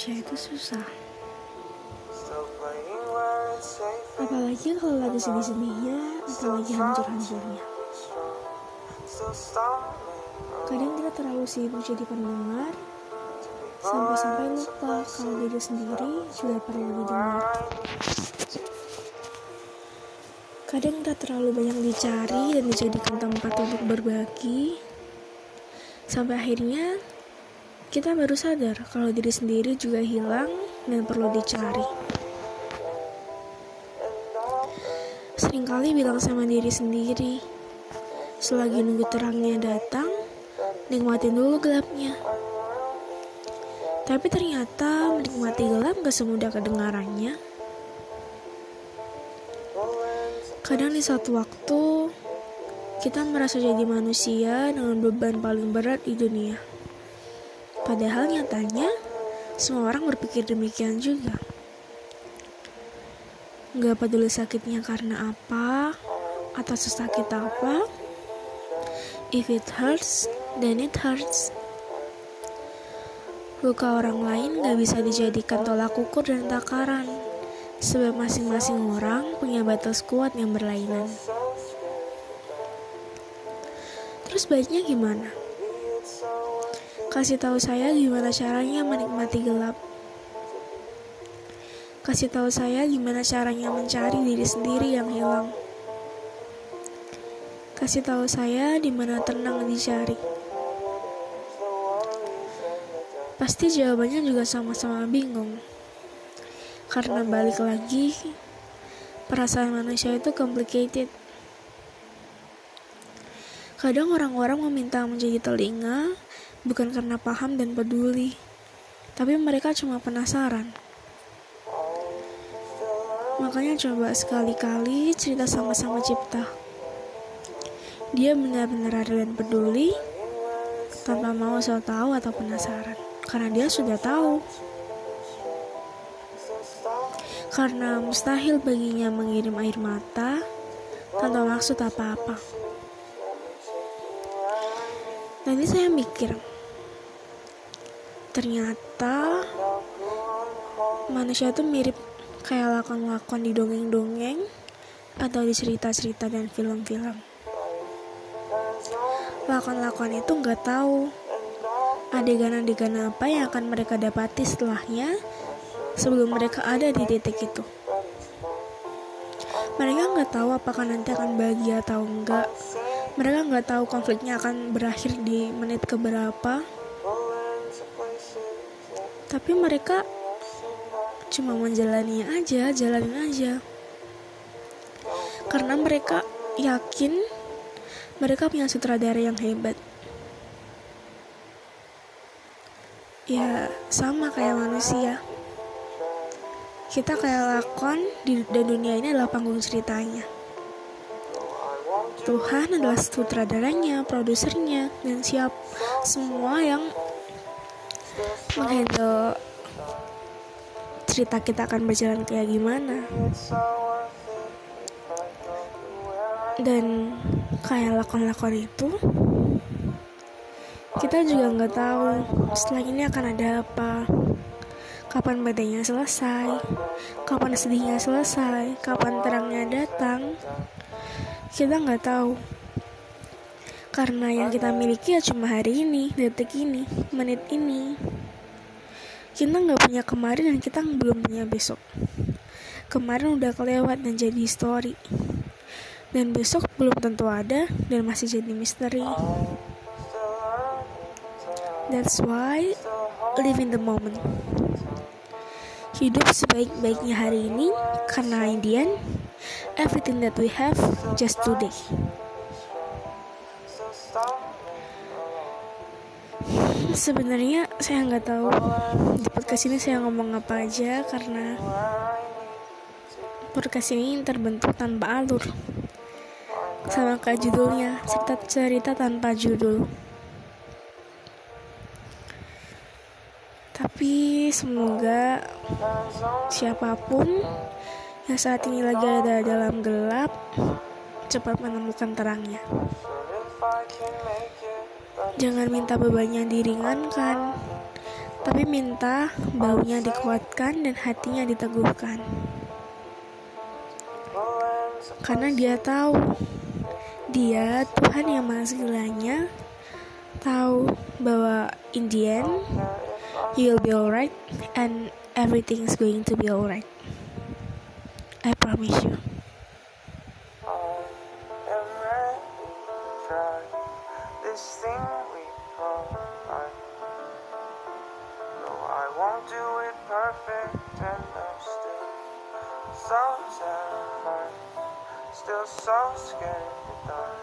manusia itu susah. Apalagi kalau lagi sedih-sedihnya atau lagi hancur-hancurnya. Kadang kita terlalu sibuk jadi pendengar, sampai-sampai lupa kalau diri sendiri juga perlu didengar. Kadang kita terlalu banyak dicari dan dijadikan tempat untuk berbagi, sampai akhirnya kita baru sadar kalau diri sendiri juga hilang dan perlu dicari. Seringkali bilang sama diri sendiri, selagi nunggu terangnya datang, nikmatin dulu gelapnya. Tapi ternyata menikmati gelap gak semudah kedengarannya. Kadang di satu waktu, kita merasa jadi manusia dengan beban paling berat di dunia. Padahal nyatanya, semua orang berpikir demikian juga. Gak peduli sakitnya karena apa, atau sesakit apa. If it hurts, then it hurts. Luka orang lain gak bisa dijadikan tolak ukur dan takaran, sebab masing-masing orang punya batas kuat yang berlainan. Terus baiknya gimana? Kasih tahu saya gimana caranya menikmati gelap. Kasih tahu saya gimana caranya mencari diri sendiri yang hilang. Kasih tahu saya di mana tenang dicari. Pasti jawabannya juga sama-sama bingung. Karena balik lagi, perasaan manusia itu complicated. Kadang orang-orang meminta menjadi telinga, bukan karena paham dan peduli, tapi mereka cuma penasaran. Makanya coba sekali-kali cerita sama-sama cipta. Dia benar-benar ada dan peduli, tanpa mau so tahu atau penasaran, karena dia sudah tahu. Karena mustahil baginya mengirim air mata tanpa maksud apa-apa. Nanti saya mikir, ternyata manusia itu mirip kayak lakon-lakon di dongeng-dongeng atau di cerita-cerita dan film-film. Lakon-lakon itu nggak tahu adegan-adegan apa yang akan mereka dapati setelahnya sebelum mereka ada di titik itu. Mereka nggak tahu apakah nanti akan bahagia atau enggak. Mereka nggak tahu konfliknya akan berakhir di menit keberapa tapi mereka cuma menjalani aja, jalanin aja. Karena mereka yakin mereka punya sutradara yang hebat. Ya, sama kayak manusia. Kita kayak lakon di dan dunia ini adalah panggung ceritanya. Tuhan adalah sutradaranya, produsernya, dan siap semua yang menghandle cerita kita akan berjalan kayak gimana. Dan kayak lakon-lakon itu kita juga nggak tahu setelah ini akan ada apa kapan badainya selesai kapan sedihnya selesai kapan terangnya datang. Kita nggak tahu. Karena yang kita miliki ya cuma hari ini, detik ini, menit ini. Kita nggak punya kemarin dan kita belum punya besok. Kemarin udah kelewat dan jadi histori. Dan besok belum tentu ada dan masih jadi misteri. That's why live in the moment. Hidup sebaik-baiknya hari ini karena in the end, everything that we have just today. Sebenarnya saya nggak tahu di podcast ini saya ngomong apa aja karena podcast ini terbentuk tanpa alur sama kayak judulnya cerita cerita tanpa judul. Tapi semoga siapa pun yang saat ini lagi ada dalam gelap cepat menemukan terangnya Jangan minta bebannya diringankan. tapi minta baunya dikuatkan dan hatinya diteguhkan. Karena dia tahu, dia Tuhan yang maha segalanya, tahu bahwa in the end, you will be alright and everything is going to be alright. I promise you. Perfect, and I'm still so terrified, still so scared.